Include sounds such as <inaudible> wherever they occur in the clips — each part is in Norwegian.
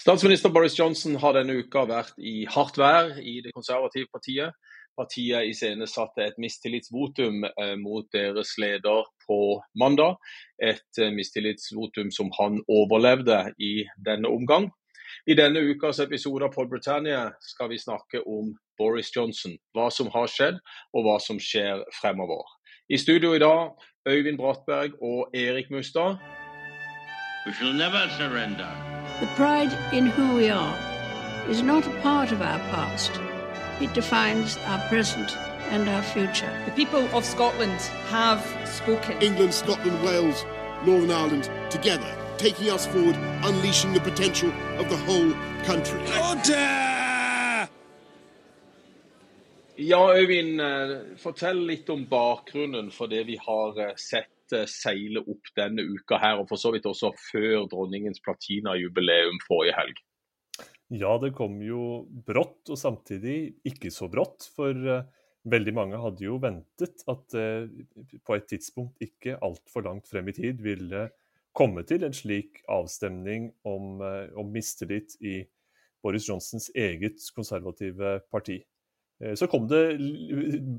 Statsminister Boris Johnson har denne uka vært i hardt vær i det konservative partiet. Partiet iscenesatte et mistillitsvotum eh, mot deres leder på mandag. Et eh, mistillitsvotum som han overlevde i denne omgang. I denne ukas episode av Pod Britannia skal vi snakke om Boris Johnson. Hva som har skjedd, og hva som skjer fremover. I studio i dag Øyvind Brattberg og Erik Mustad. We shall never surrender. The pride in who we are is not a part of our past. It defines our present and our future. The people of Scotland have spoken. England, Scotland, Wales, Northern Ireland, together, taking us forward, unleashing the potential of the whole country. Order! Ja, Øyvind, eh, fortell litt om bakgrunnen for det vi har eh, sett eh, seile opp denne uka her, og for så vidt også før dronningens platinajubileum forrige helg. Ja, det kom jo brått, og samtidig ikke så brått. For veldig mange hadde jo ventet at det på et tidspunkt ikke altfor langt frem i tid ville komme til en slik avstemning om, om mistillit i Boris Johnsons eget konservative parti. Eh, så kom det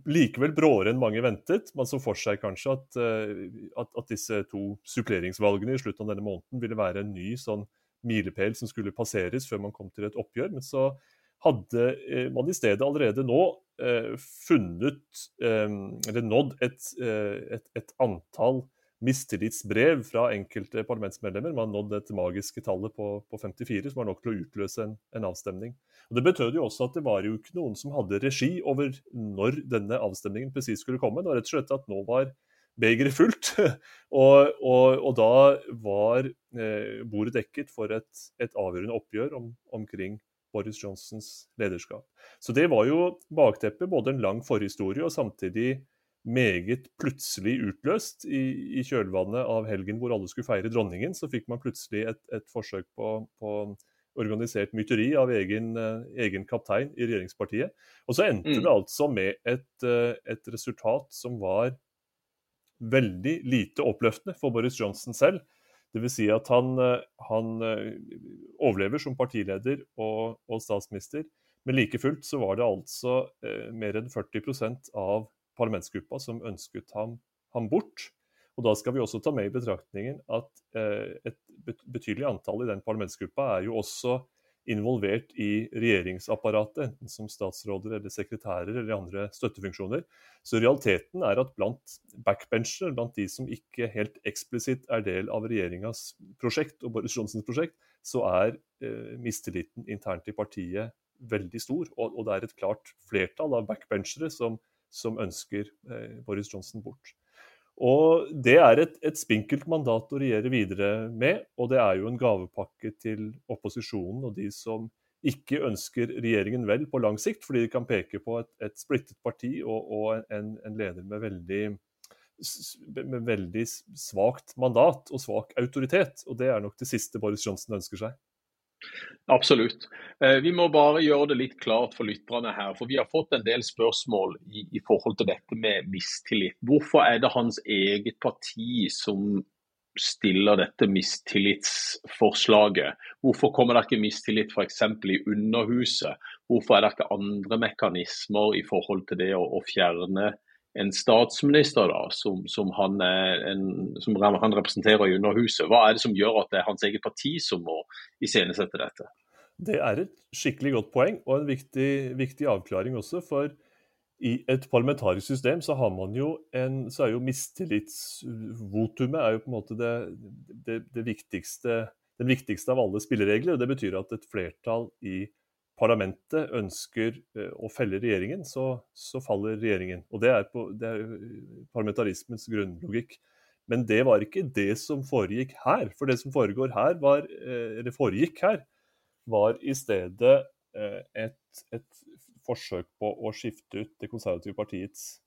likevel bråere enn mange ventet. Man så for seg kanskje at, eh, at, at, disse to suppleringsvalgene i slutten av denne måneden ville være en ny sånn milepæl som skulle passeres før man kom til et oppgjør. Men så hadde eh, man i stedet allerede nå funnet, eller nådd, et, et, et antall mistillitsbrev fra enkelte parlamentsmedlemmer. Man nådde dette magiske tallet på, på 54, som var nok til å utløse en, en, avstemning. Og Det betød jo også at det var jo ikke noen som hadde regi over når denne avstemningen presis skulle komme. Det var rett og slett at nå var begeret fullt, <laughs> og, og, og, da var eh, bordet dekket for et, et avgjørende oppgjør om, omkring Boris Johnsons lederskap. Så det var jo bakteppet, både en lang forhistorie og samtidig meget plutselig utløst. I, i, kjølvannet av helgen hvor alle skulle feire dronningen, så fikk man plutselig et, et forsøk på, på, organisert myteri av egen, uh, egen, kaptein i regjeringspartiet. Og så endte mm. det altså med et, uh, et, resultat som var veldig lite oppløftende for Boris Johnson selv. Dvs. Si at han, uh, han overlever som partileder og, og, statsminister, men like fullt så var det altså mer enn 40% av parlamentsgruppa som ønsket ham, ham, bort. Og Da skal vi også ta med i betraktningen at eh, et betydelig antall i den parlamentsgruppa er jo også involvert i regjeringsapparatet, enten som statsråder eller sekretærer eller andre støttefunksjoner. Så realiteten er at blant backbenchere, blant de som ikke helt eksplisitt er del av regjeringas prosjekt og Boris Johnsens prosjekt, så er eh, mistilliten internt i partiet veldig stor. Og, og, det er et klart flertall av backbenchere som som ønsker eh, Boris Johnson bort. Og Det er et, et, spinkelt mandat å regjere videre med, og det er jo en gavepakke til opposisjonen og de som ikke ønsker regjeringen vel på lang sikt, fordi de kan peke på et, et splittet parti og, og en, en, leder med veldig, med veldig svakt mandat og svak autoritet. Og det er nok det siste Boris Johnson ønsker seg. Absolutt. Eh, vi må bare gjøre det litt klart for lytterne her. For vi har fått en del spørsmål i, i, forhold til dette med mistillit. Hvorfor er det hans eget parti som stiller dette mistillitsforslaget? Hvorfor kommer det ikke mistillit f.eks. i Underhuset? Hvorfor er det ikke andre mekanismer i forhold til det å, å fjerne en statsminister da, som, som, han en, som, han representerer i Underhuset. Hva er det som gjør at det er hans eget parti som må iscenesette dette? Det er et skikkelig godt poeng, og en viktig, viktig, avklaring også. For i et parlamentarisk system så har man jo en Så er jo mistillitsvotumet er jo på en måte det, det, det viktigste, den viktigste av alle spilleregler. og Det betyr at et flertall i parlamentet ønsker eh, å felle regjeringen, så, så faller regjeringen. Og det er, på, det er, parlamentarismens grunnlogikk. Men det var ikke det som foregikk her. For det som foregår her, var, eh, eller foregikk her, var i stedet eh, et, et forsøk på å skifte ut Det konservative partiets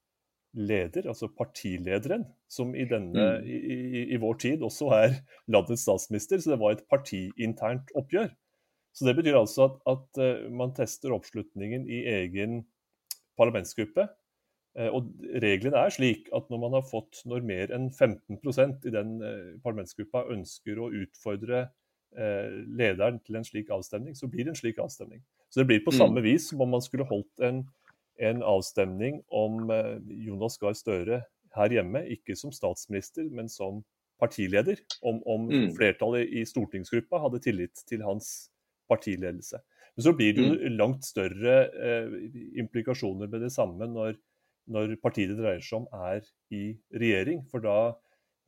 leder, altså partilederen, som i, denne, mm. i, i, i, vår tid også er landets statsminister. Så det var et partiinternt oppgjør. Så Det betyr altså at, at eh, man tester oppslutningen i egen parlamentsgruppe. Eh, og Reglene er slik at når man har fått når mer enn 15% i den eh, parlamentsgruppa ønsker å utfordre lederen til en slik avstemning, så blir det en slik avstemning. Så det blir på samme mm. vis som om man skulle holdt en, en avstemning om Jonas Gahr Støre her hjemme, ikke som statsminister, men som partileder. Om, om mm. flertallet i stortingsgruppa hadde tillit til hans partiledelse. Men så blir det jo mm. langt større eh, implikasjoner med det samme når, når, partiet det dreier seg om er i regjering. For da,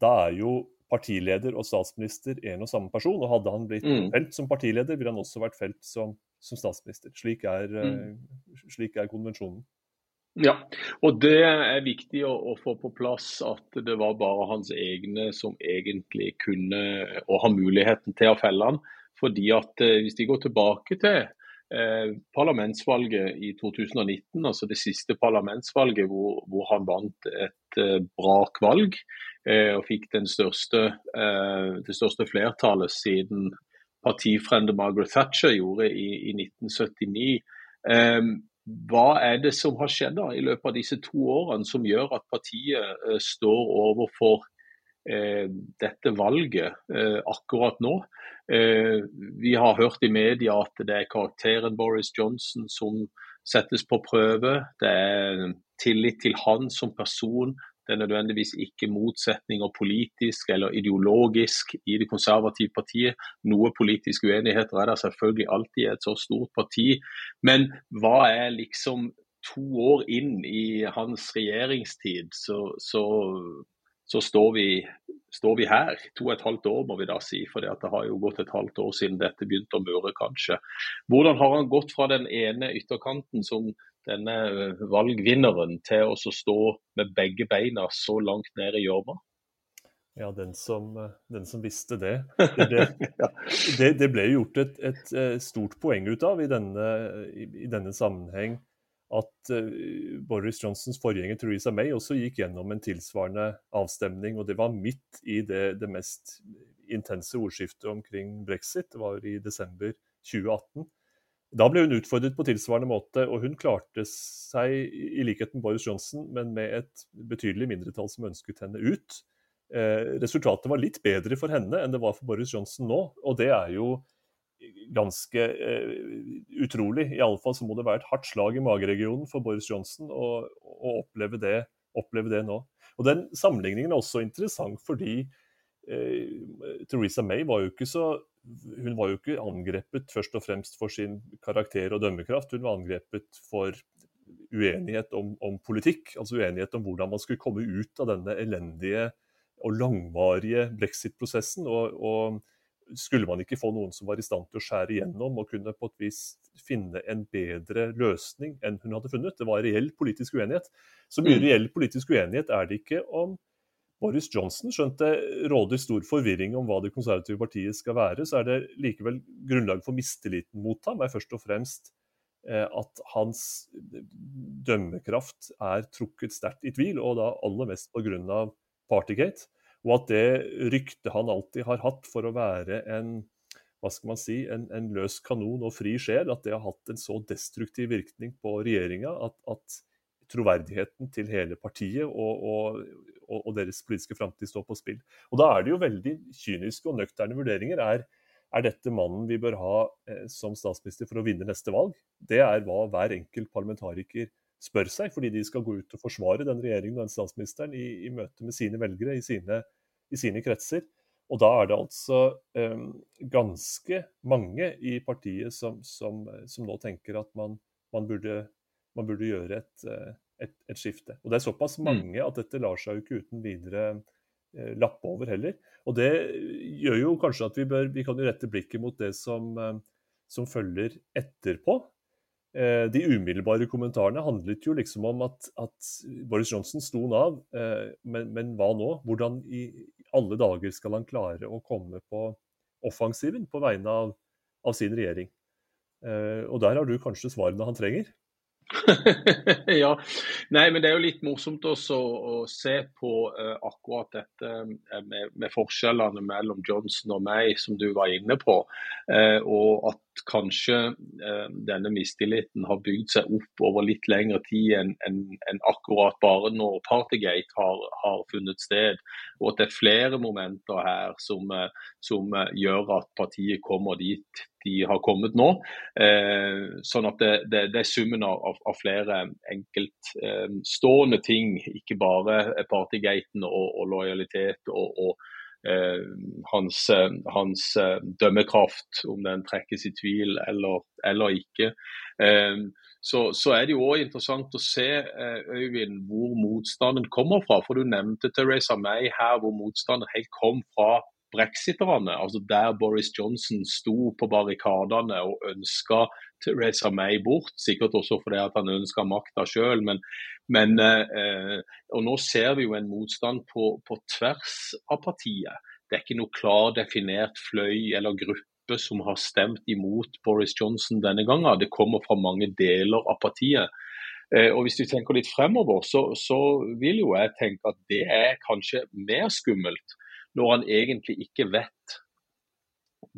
da, er jo partileder og statsminister en og samme person. Og hadde han blitt mm. felt som partileder, ville han også vært felt som, som statsminister. Slik er, mm. uh, slik er, konvensjonen. Ja, og det er viktig å, å, få på plass at det var bare hans egne som egentlig kunne og har muligheten til å felle han. Fordi at uh, Hvis de går tilbake til Eh, parlamentsvalget i 2019, altså det siste parlamentsvalget hvor, hvor han vant et eh, brak valg eh, og fikk største, det største flertallet siden partifrende Margaret Thatcher gjorde i, i 1979. Hva er det som har skjedd da, i løpet av disse to årene som gjør at partiet står overfor Eh, dette valget eh, akkurat nå. Eh, vi har hørt i media at det er karakteren Boris Johnson som settes på prøve. Det er tillit til han som person. Det er nødvendigvis ikke motsetninger politisk eller ideologisk i det konservative partiet. Noe politisk uenigheter er det selvfølgelig alltid i et så stort parti. Men hva er liksom to år inn i hans regjeringstid, så, så så står vi, står vi, her. To og et halvt år, må vi da si. For det har jo gått et halvt år siden dette begynte å møre, kanskje. Hvordan har han gått fra den ene ytterkanten som denne eh, valgvinneren til å stå med begge beina så langt ned i gjørma? Ja, den som, eh, den som, visste det. <laughs> Det ble, det, det ble gjort et, et, eh, stort poeng ut av i denne, i, i denne sammenheng at uh, Boris Johnsons forgjenger Theresa May også gikk gjennom en tilsvarende avstemning. og Det var midt i det, det mest intense ordskiftet omkring brexit. Det var i desember 2018. Da ble hun utfordret på tilsvarende måte, og hun klarte seg i likhet med Boris Johnson, men med et betydelig mindretall som ønsket henne ut. Eh, resultatet var litt bedre for henne enn det var for Boris Johnson nå, og det er jo ganske eh, utrolig. Iallfall så må det være et hardt slag i mageregionen for Boris Johnson å, å oppleve, det, oppleve, det, nå. Og Den sammenligningen er også interessant fordi eh, Theresa May var jo ikke så hun var jo ikke angrepet først og fremst for sin karakter og dømmekraft. Hun var angrepet for uenighet om, om politikk, altså uenighet om hvordan man skulle komme ut av denne elendige og langvarige brexit-prosessen. og, og skulle man ikke få noen som var i stand til å skjære igjennom og kunne på et vis finne en bedre løsning enn hun hadde funnet? Det var reell politisk uenighet. Så mye mm. reell politisk uenighet er det ikke om Boris Johnson. Skjønt det råder stor forvirring om hva Det konservative partiet skal være, så er det likevel grunnlag for mistilliten mot ham er først og fremst eh, at hans dømmekraft er trukket sterkt i tvil, og da aller mest pga. Partygate. Og at det ryktet han alltid har hatt for å være en hva skal man si, en, en løs kanon og fri sjel, at det har hatt en så destruktiv virkning på regjeringa at, at, troverdigheten til hele partiet og, og, og, deres politiske framtid står på spill. Og Da er det jo veldig kyniske og nøkterne vurderinger. Er, er dette mannen vi bør ha eh, som statsminister for å vinne neste valg? Det er hva hver enkelt parlamentariker spør seg, fordi de skal gå ut og forsvare den regjeringen og den statsministeren i, i møte med sine velgere, i sine i sine kretser. Og da er det altså um, ganske mange i partiet som, som, som nå tenker at man, man, burde, man burde, gjøre et, eh, et, et, skifte. Og det er såpass mm. mange at dette lar seg jo ikke uten videre uh, lappe over heller. Og det gjør jo kanskje at vi bør vi kan jo rette blikket mot det som, uh, som følger etterpå. Eh, de umiddelbare kommentarene handlet jo liksom om at, at Boris Johnson sto Nav, eh, men, men, hva nå? Hvordan i alle dager skal han klare å komme på offensiven på vegne av, av sin regjering? Eh, og der har du kanskje svarene han trenger? <laughs> ja. Nei, men det er jo litt morsomt også å se på uh, akkurat dette med, med, forskjellene mellom Johnson og meg, som du var inne på. Uh, og at kanskje eh, denne mistilliten har bygd seg opp over litt lengre tid enn en, en akkurat bare når Partygate har, har, funnet sted. Og at det er flere momenter her som, eh, som eh, gjør at partiet kommer dit de har kommet nå. Eh, sånn at det, det, det er summen av, av flere enkeltstående eh, ting, ikke bare Partygaten og, og lojalitet og, og hans, eh, hans, eh, dømmekraft, om den trekkes i tvil eller, eller ikke. Så, så, er det jo også interessant å se Øyvind, hvor motstanden kommer fra. For du nevnte Teresa May her, hvor motstanden helt kom fra brexiterne. altså Der Boris Johnson sto på barrikadene og ønska Theresa May bort. Sikkert også fordi at han ønska makta sjøl. Men, men eh, og nå ser vi jo en motstand på, på, tvers av partiet. Det er ikke noe klar definert fløy eller gruppe som har stemt imot Boris Johnson denne gangen. Det kommer fra mange deler av partiet. Eh, og Hvis du tenker litt fremover, så, så vil jo jeg tenke at det er kanskje mer skummelt når han egentlig ikke vet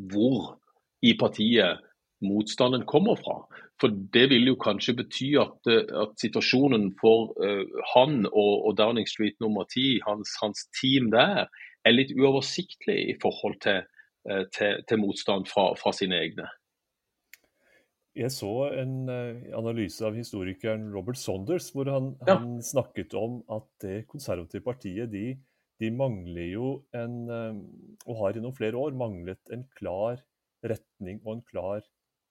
hvor i partiet motstanden kommer fra. For Det vil jo kanskje bety at, eh, at situasjonen for uh, han og, og, Downing Street nummer 10, hans, hans, team der, er litt uoversiktlig i forhold til, uh, til, til motstand fra, fra, sine egne. Jeg så en uh, analyse av historikeren Robert Saunders hvor han, ja. han, snakket om at det konservative partiet de, de mangler jo en, og har gjennom flere år manglet en klar retning og en klar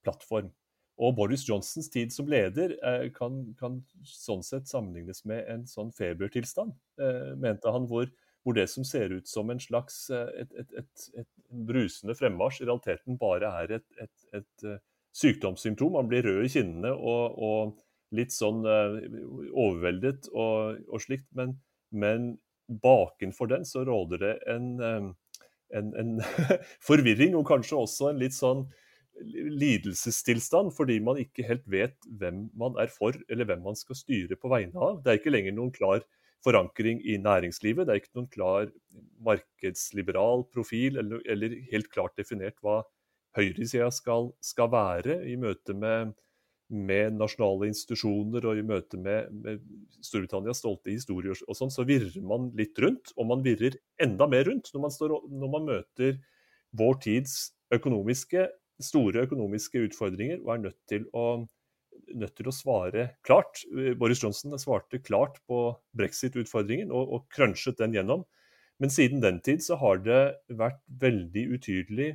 plattform. Og Boris Johnsons tid som leder eh, kan, kan, sånn sett sammenlignes med en sånn febertilstand, eh, mente han, hvor, hvor, det som ser ut som en slags eh, et, et, et, et brusende fremmarsj, i realiteten bare er et, sykdomssymptom. Man blir rød i kinnene og, og litt sånn overveldet og, og slikt. Men, men, bakenfor den så råder det en, en, en <laughs> forvirring, og kanskje også en litt sånn lidelsestilstand fordi man ikke helt vet hvem man er for, eller hvem man skal styre på vegne av. Det er ikke lenger noen klar forankring i næringslivet. Det er ikke noen klar markedsliberal profil, eller, eller helt klart definert hva høyresida skal, skal være i møte med, med, nasjonale institusjoner og i møte med, med Storbritannias stolte historier og sånn, så virrer man litt rundt. Og man virrer enda mer rundt når man, står, når man møter vår tids økonomiske store økonomiske utfordringer og er nødt til å, nødt til å svare klart. Boris Johnson svarte klart på brexit-utfordringen og, og crunchet den gjennom. Men siden den tid så har det vært veldig utydelig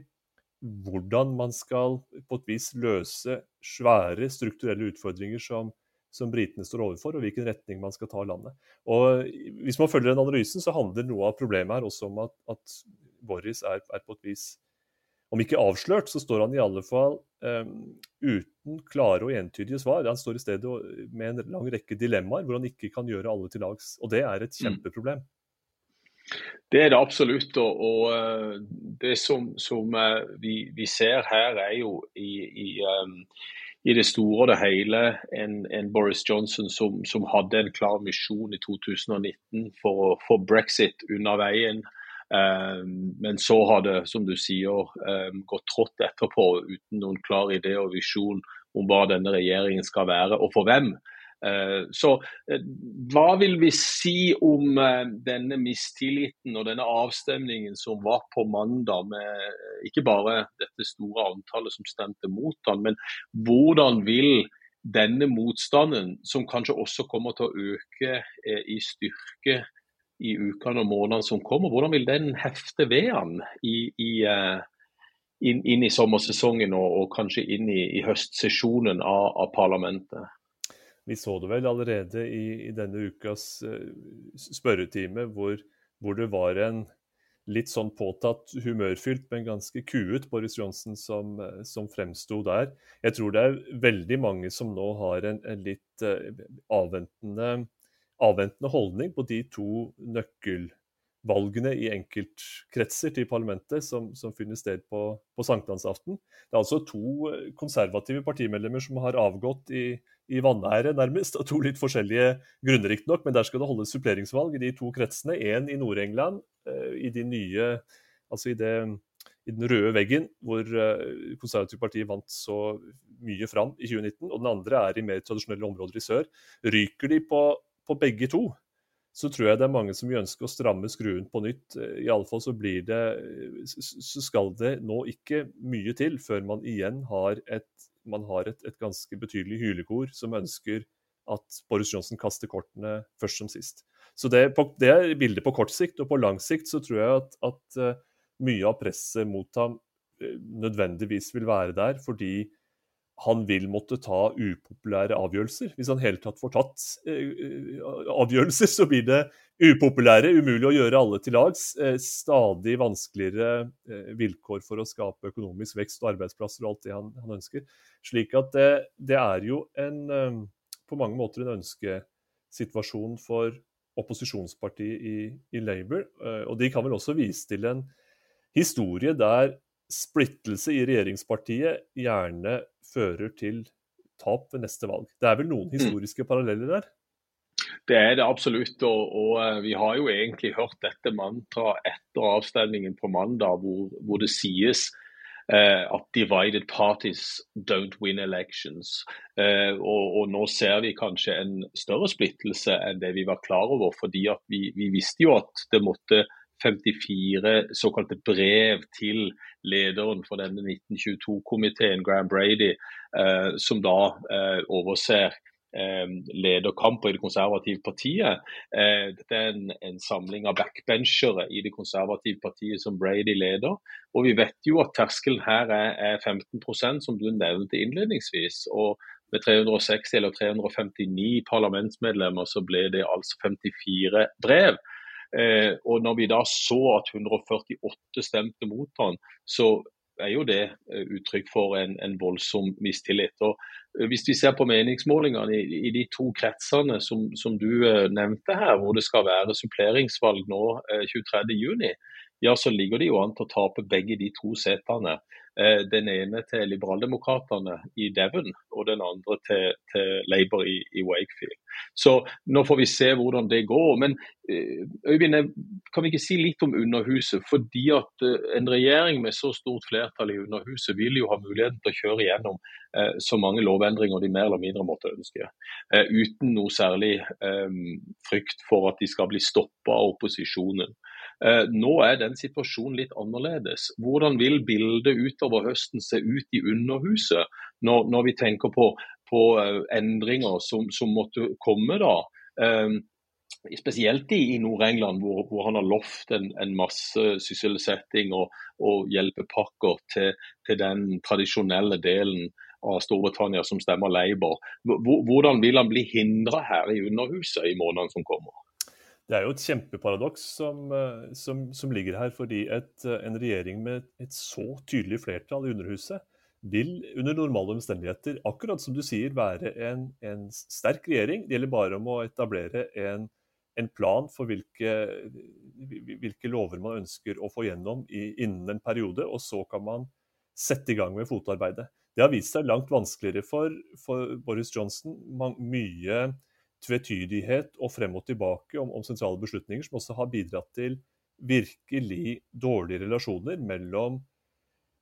hvordan man skal på et vis løse svære strukturelle utfordringer som, som britene står overfor, og hvilken retning man skal ta landet. Og Hvis man følger den analysen, så handler noe av problemet her også om at, at Boris er, er, på et vis om ikke avslørt, så står han i alle fall um, uten klare og entydige svar. Han står i stedet med en lang rekke dilemmaer hvor han ikke kan gjøre alle til lags. Og det er et mm. kjempeproblem. Det er det absolutt. Og, og eh, det som, som eh, vi, vi, ser her, er jo i, i, um, i det store og det hele en, en Boris Johnson som, som, hadde en klar misjon i 2019 for å få brexit under veien. Men så har det, som du sier, gått trått etterpå uten noen klar idé og visjon om hva denne regjeringen skal være, og for hvem. Ehm, så eh, hva vil vi si om eh, denne mistilliten og denne avstemningen som var på mandag, med eh, ikke bare dette store antallet som stemte mot han, men hvordan vil denne motstanden, som kanskje også kommer til å øke i styrke i ukene og månedene som kommer. Hvordan vil den hefte ved han i, i, inn, inn, i sommersesongen og, og kanskje inn i, i høstsesjonen av, av, parlamentet? Vi så det vel allerede i, i denne ukas uh, spørretime, hvor, hvor, det var en litt sånn påtatt humørfylt, men ganske kuet Boris Johnsen som, uh, som fremsto der. Jeg tror det er veldig mange som nå har en, en litt avventende avventende holdning på de to nøkkelvalgene i enkeltkretser til parlamentet som, som finner sted på, på sankthansaften. Det er altså to konservative partimedlemmer som har avgått i, i vanære, nærmest, av to litt forskjellige grunner, riktignok. Men der skal det holdes suppleringsvalg i de to kretsene. Én i Nord-England, eh, i de nye Altså i det i den røde veggen, hvor uh, konservative partier vant så mye fram i 2019, og den andre er i mer tradisjonelle områder i sør. Ryker de på, på begge to, så tror jeg det er mange som vil ønske å stramme skruen på nytt. I alle fall så blir det Så skal det nå ikke mye til før man igjen har et, man har et, et ganske betydelig hylekor som ønsker at Boris Johnson kaster kortene først som sist. Så det, det, er bildet på kort sikt. Og på lang sikt så tror jeg at, at uh, mye av presset mot ham uh, nødvendigvis vil være der, fordi han vil måtte ta upopulære avgjørelser. Hvis han hele tatt får tatt uh, avgjørelser, så blir det upopulære, umulig å gjøre alle til lags. stadig vanskeligere vilkår for å skape økonomisk vekst og arbeidsplasser og alt det han, han ønsker. Slik at det, det er jo en, på mange måter en ønskesituasjon for opposisjonspartiet i, i, Labour. Eh, og de kan vel også vise til en historie der splittelse i regjeringspartiet gjerne fører til tap ved neste valg. Det er vel noen mm. historiske paralleller der? Det er det absolutt. Og, og, eh, vi har jo egentlig hørt dette mantraet etter avstemningen på mandag, hvor, hvor det sies Uh, at divided parties don't win elections. Uh, og, og, nå ser vi kanskje en større splittelse enn det vi var klar over. fordi at vi, vi visste jo at det måtte 54 såkalte brev til lederen for denne 1922-komiteen, Graham Brady, uh, som da overser Eh, lederkamper i det konservative partiet. Eh, dette er en, en, samling av backbenchere i det konservative partiet som Brady leder. Og vi vet jo at terskelen her er, er 15% som du nevnte innledningsvis. og med 360 eller 359 parlamentsmedlemmer så ble det altså 54 brev. Eh, og når vi da så at 148 stemte mot han, så er jo det eh, uttrykk for en, en voldsom mistillit. Og eh, hvis vi ser på meningsmålingene i, i de to kretsene som, som, du nevnte her, hvor det skal være suppleringsvalg nå 23.6, ja, så ligger det jo an til å tape begge de to setene. Eh, den ene til Liberaldemokratene i Devon, og den andre til, til Labour i, i, Wakefield. Så nå får vi se hvordan det går. Men eh, Øyvind, kan vi ikke si litt om Underhuset? Fordi at eh, en regjering med så stort flertall i Underhuset vil jo ha muligheten til å kjøre gjennom så mange lovendringer de mer eller mindre måtte ønske. Uten noe særlig frykt for at de skal bli stoppa av opposisjonen. Eh, nå er den situasjonen litt annerledes. Hvordan vil bildet utover høsten se ut i Underhuset, når, når vi tenker på, på eh, endringer som, som, måtte komme da? Eh, spesielt i, i Nord-England, hvor, hvor, han har lovt en, en masse sysselsetting og, og hjelpepakker til, til, den tradisjonelle delen av Storbritannia som stemmer Labour. Hvordan vil han bli hindra her i Underhuset i månedene som kommer? Det er jo et kjempeparadoks som, eh, som, som ligger her, fordi et, eh, en regjering med et så tydelig flertall i Underhuset vil under normale omstendigheter, akkurat som du sier, være en, en sterk regjering. Det gjelder bare om å etablere en, en plan for hvilke, hvilke, lover man ønsker å få gjennom i, innen en periode, og så kan man sette i gang med fotarbeidet. Det har vist seg langt vanskeligere for, for Boris Johnson. Man, mye tvetydighet og frem og tilbake om, om, sentrale beslutninger, som også har bidratt til virkelig dårlige relasjoner mellom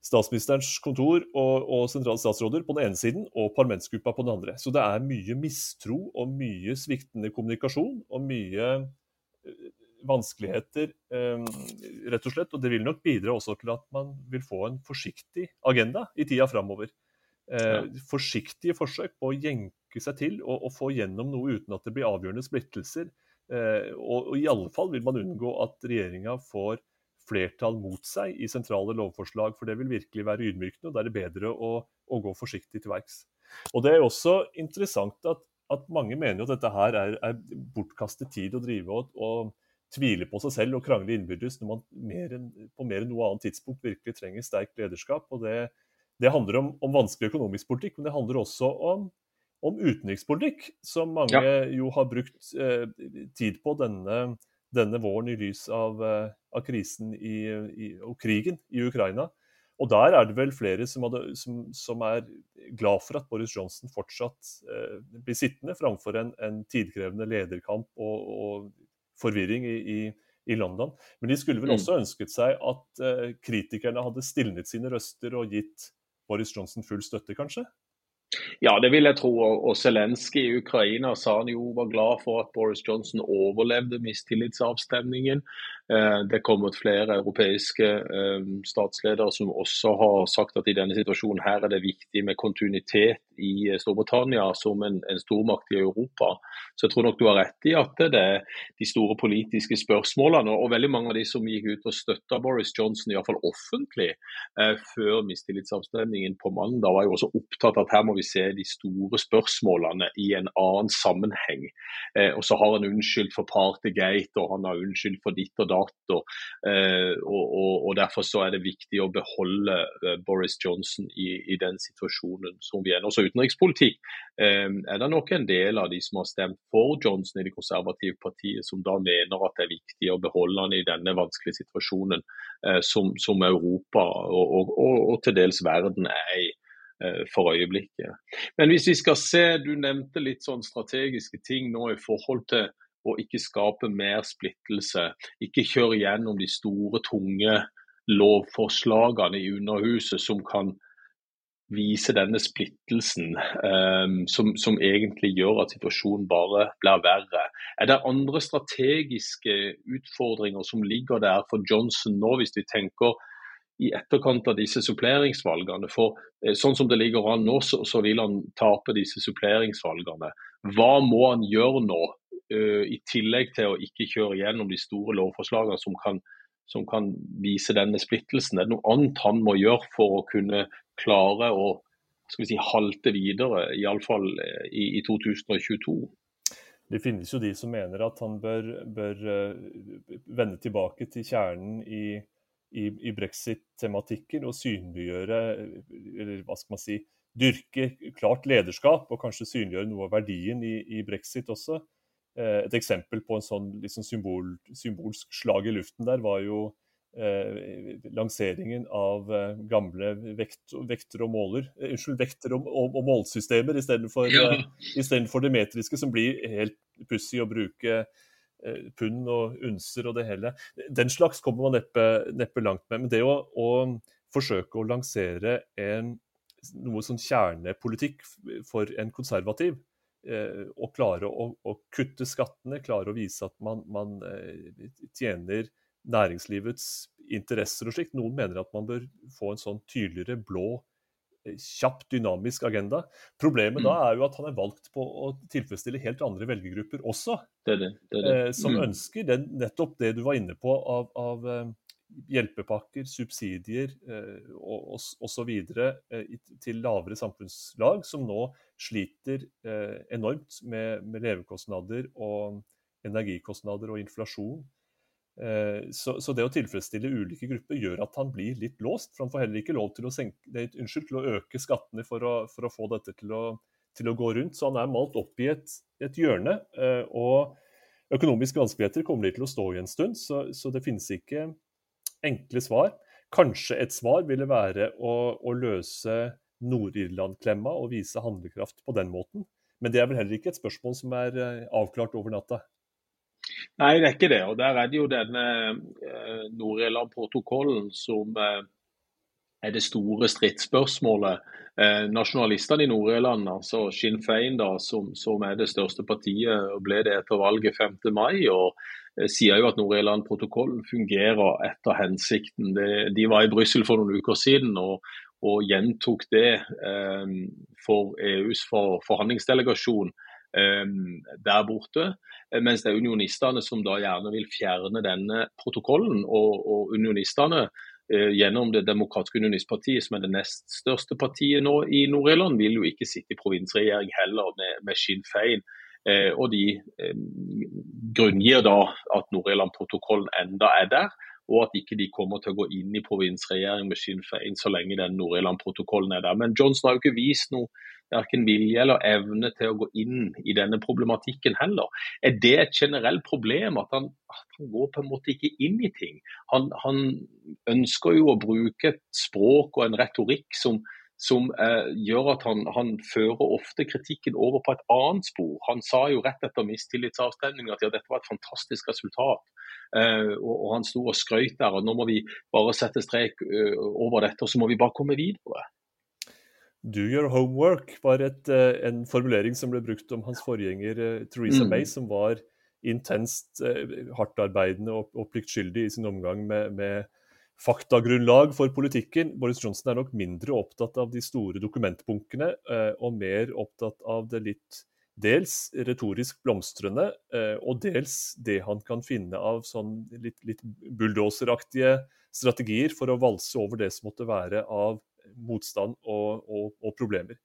statsministerens kontor og, og sentrale statsråder på den ene siden, og parlamentsgruppa på den andre. Så det er mye mistro og mye sviktende kommunikasjon og mye uh, vanskeligheter, um, rett og slett. Og det vil nok bidra også til at man vil få en forsiktig agenda i tida framover. Ja. forsiktige forsøk på å jenke snakke seg til og, og, få gjennom noe uten at det blir avgjørende splittelser. Eh, og, og, i alle fall vil man unngå at regjeringa får flertall mot seg i sentrale lovforslag, for det vil virkelig være ydmykende. og Da er det bedre å, å gå forsiktig til verks. Og Det er også interessant at, at mange mener at dette her er, er bortkastet tid å drive og, og tvile på seg selv og krangle innbyrdes når man mer enn, på mer enn noe annet tidspunkt virkelig trenger sterkt lederskap. og Det, det handler om, om, vanskelig økonomisk politikk, men det handler også om om utenrikspolitikk, som mange ja. jo har brukt eh, tid på denne, denne, våren i lys av, eh, av krisen i, i, og krigen i Ukraina. Og der er det vel flere som, hadde, som, som er glad for at Boris Johnson fortsatt eh, blir sittende, framfor en, en tidkrevende lederkamp og, og forvirring i, i, i London. Men de skulle vel Mm. også ønsket seg at eh, kritikerne hadde stilnet sine røster og gitt Boris Johnson full støtte, kanskje? Ja, det vil jeg tro. Og- Zelenskyj i Ukraina sa han jo var glad for at Boris Johnson overlevde mistillitsavstemningen. Eh, Det er kommet flere europeiske eh, statsledere som også har sagt at i denne situasjonen her er det viktig med kontinuitet i eh, Storbritannia som en, en stormakt i Europa. Så jeg tror nok du har rett i at det er de store politiske spørsmålene. Og veldig mange av de som gikk ut og støtta Boris Johnson, iallfall offentlig, før mistillitsavstemningen på mandag, var jo også opptatt av at her må vi se de store spørsmålene i en annen sammenheng. Og så har han unnskyldt for Partygate, og han har unnskyldt for ditt og datt. Og, eh, og, og, og Derfor så er det viktig å beholde eh, Boris Johnson i, i den situasjonen som vi er i. Også utenrikspolitikk eh, er det nok en del av de som har stemt for Johnson i det konservative partiet, som da mener at det er viktig å beholde han i denne vanskelige situasjonen som, som Europa og, og, til dels verden er i for øyeblikket. Men hvis vi skal se, du nevnte litt sånn strategiske ting nå i forhold til å ikke skape mer splittelse. Ikke kjøre gjennom de store, tunge lovforslagene i Underhuset som kan vise denne splittelsen, um, som, som egentlig gjør at situasjonen bare blir verre. Er det andre strategiske utfordringer som ligger der for Johnson nå, hvis vi tenker i etterkant av disse suppleringsvalgene. For eh, sånn som det ligger an nå, så, så vil han tape disse suppleringsvalgene. Hva må han gjøre nå, i tillegg til å ikke kjøre gjennom de store lovforslagene som kan, som kan vise denne splittelsen? Er det noe annet han må gjøre for å kunne klare å skal vi si, halte videre, iallfall i, i 2022? Det finnes jo de som mener at han bør, bør eh, vende tilbake til kjernen i i, i brexit-tematikken og synliggjøre, eller hva skal man si, dyrke klart lederskap og kanskje synliggjøre noe av verdien i, i brexit også. Eh, et eksempel på en sånn liksom symbol, symbolsk slag i luften der var jo eh, lanseringen av eh, gamle vekt, vekter og måler, eh, unnskyld, vekter og, og, og målsystemer istedenfor Ja. for det metriske, som blir helt pussig å bruke pund og unser og det hele. Den slags kommer man neppe, neppe langt med. Men det å, å forsøke å lansere en, noe sånn kjernepolitikk for en konservativ, eh, og klare å, å kutte skattene, klare å vise at man, man eh, tjener næringslivets interesser og slikt. Noen mener at man bør få en sånn tydeligere blå eh, kjapp, dynamisk agenda. Problemet Mm. da er jo at han er valgt på å tilfredsstille helt andre velgergrupper også, Det er det. det, er som Mm. ønsker den, nettopp det du var inne på av, av hjelpepakker, subsidier eh, osv. Eh, til lavere samfunnslag, som nå sliter eh, enormt med, med levekostnader og energikostnader og inflasjon. Eh, Så, så det å tilfredsstille ulike grupper gjør at han blir litt låst. For han får heller ikke lov til å, senke, nei, unnskyld, til å øke skattene for å, for å få dette til å, til å gå rundt. Så han er malt opp i et, et hjørne. eh, Og økonomiske vanskeligheter kommer de til å stå i en stund, så, så det finnes ikke enkle svar. Kanskje et svar ville være å, å løse Nord-Irland-klemma og vise handlekraft på den måten. Men det er vel heller ikke et spørsmål som er eh, avklart over natta. Nei, det er ikke det. Og Der er det jo denne eh, Nord-Irland-protokollen som eh, er det store stridsspørsmålet. Eh, nasjonalistene i Nord-Irland, altså Sinn Fein, da, som, som er det største partiet, ble det etter valget 5. mai, og sier jo at Nord-Irland-protokollen fungerer etter hensikten. De var i Brussel for noen uker siden og, og gjentok det eh, for EUs for, forhandlingsdelegasjon eh, der borte. Eh, Mens det er unionistene som da gjerne vil fjerne denne protokollen. Og, og unionistene eh, gjennom Det demokratiske unionistpartiet, som er det nest største partiet nå i Nord-Irland, vil jo ikke sitte i provinsregjering heller med, med Sinn Fein. Eh, og de eh, grunngir da at Nord-Irland-protokollen enda er der, og at ikke de kommer til å gå inn i provinsregjering med Sinn Fein så lenge den Nord-Irland-protokollen er der. Men Johnson har jo ikke vist noe verken vilje eller evne til å gå inn i denne problematikken heller. Er det et generelt problem at han, at han går på en måte ikke inn i ting? Han, han ønsker jo å bruke et språk og en retorikk som, som eh, gjør at han, han, fører ofte kritikken over på et annet spor. Han sa jo rett etter mistillitsavstemningen at ja, dette var et fantastisk resultat. Eh, og, og, han sto og skrøt der. og Nå må vi bare sette strek uh, over dette, og så må vi bare komme videre. Do your homework var et, uh, en formulering som ble brukt om hans forgjenger uh, Theresa mm. May, som var intenst hardtarbeidende og, og pliktskyldig i sin omgang med, med faktagrunnlag for politikken. Boris Johnson er nok mindre opptatt av de store dokumentbunkene, eh, og mer opptatt av det litt dels retorisk blomstrende, eh, og dels det han kan finne av sånn litt, litt bulldoseraktige strategier for å valse over det som måtte være av motstand og, og, og problemer.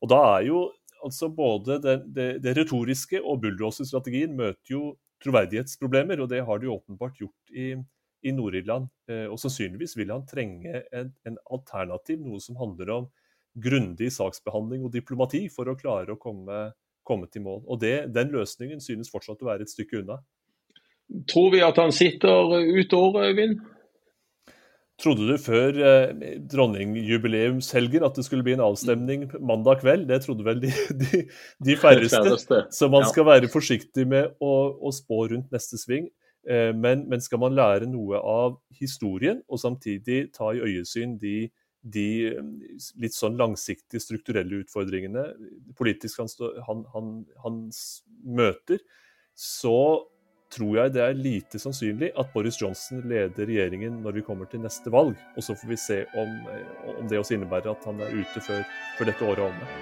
Og da er jo altså både det, det, det retoriske og bulldoserstrategien møter jo troverdighetsproblemer, og det har de åpenbart gjort i, i Nord-Irland. Eh, og sannsynligvis vil han trenge en, en, alternativ, noe som handler om grundig saksbehandling og diplomati, for å klare å komme, komme til mål. Og det, Den løsningen synes fortsatt å være et stykke unna. Tror vi at han sitter ut året, Øyvind? Trodde du før eh, dronningjubileumshelgen at det skulle bli en avstemning mandag kveld? Det trodde vel de, de, de færreste. Så man skal være forsiktig med å, å spå rundt neste sving. Eh, men, men, skal man lære noe av historien, og samtidig ta i øyesyn de, de litt sånn langsiktige strukturelle utfordringene politisk han, han, han, han, møter, så tror jeg det er lite sannsynlig at Boris Johnson leder regjeringen når vi kommer til neste valg. Og så får vi se om, eh, om det også innebærer at han er ute før, før dette året er omme.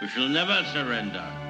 We shall never surrender.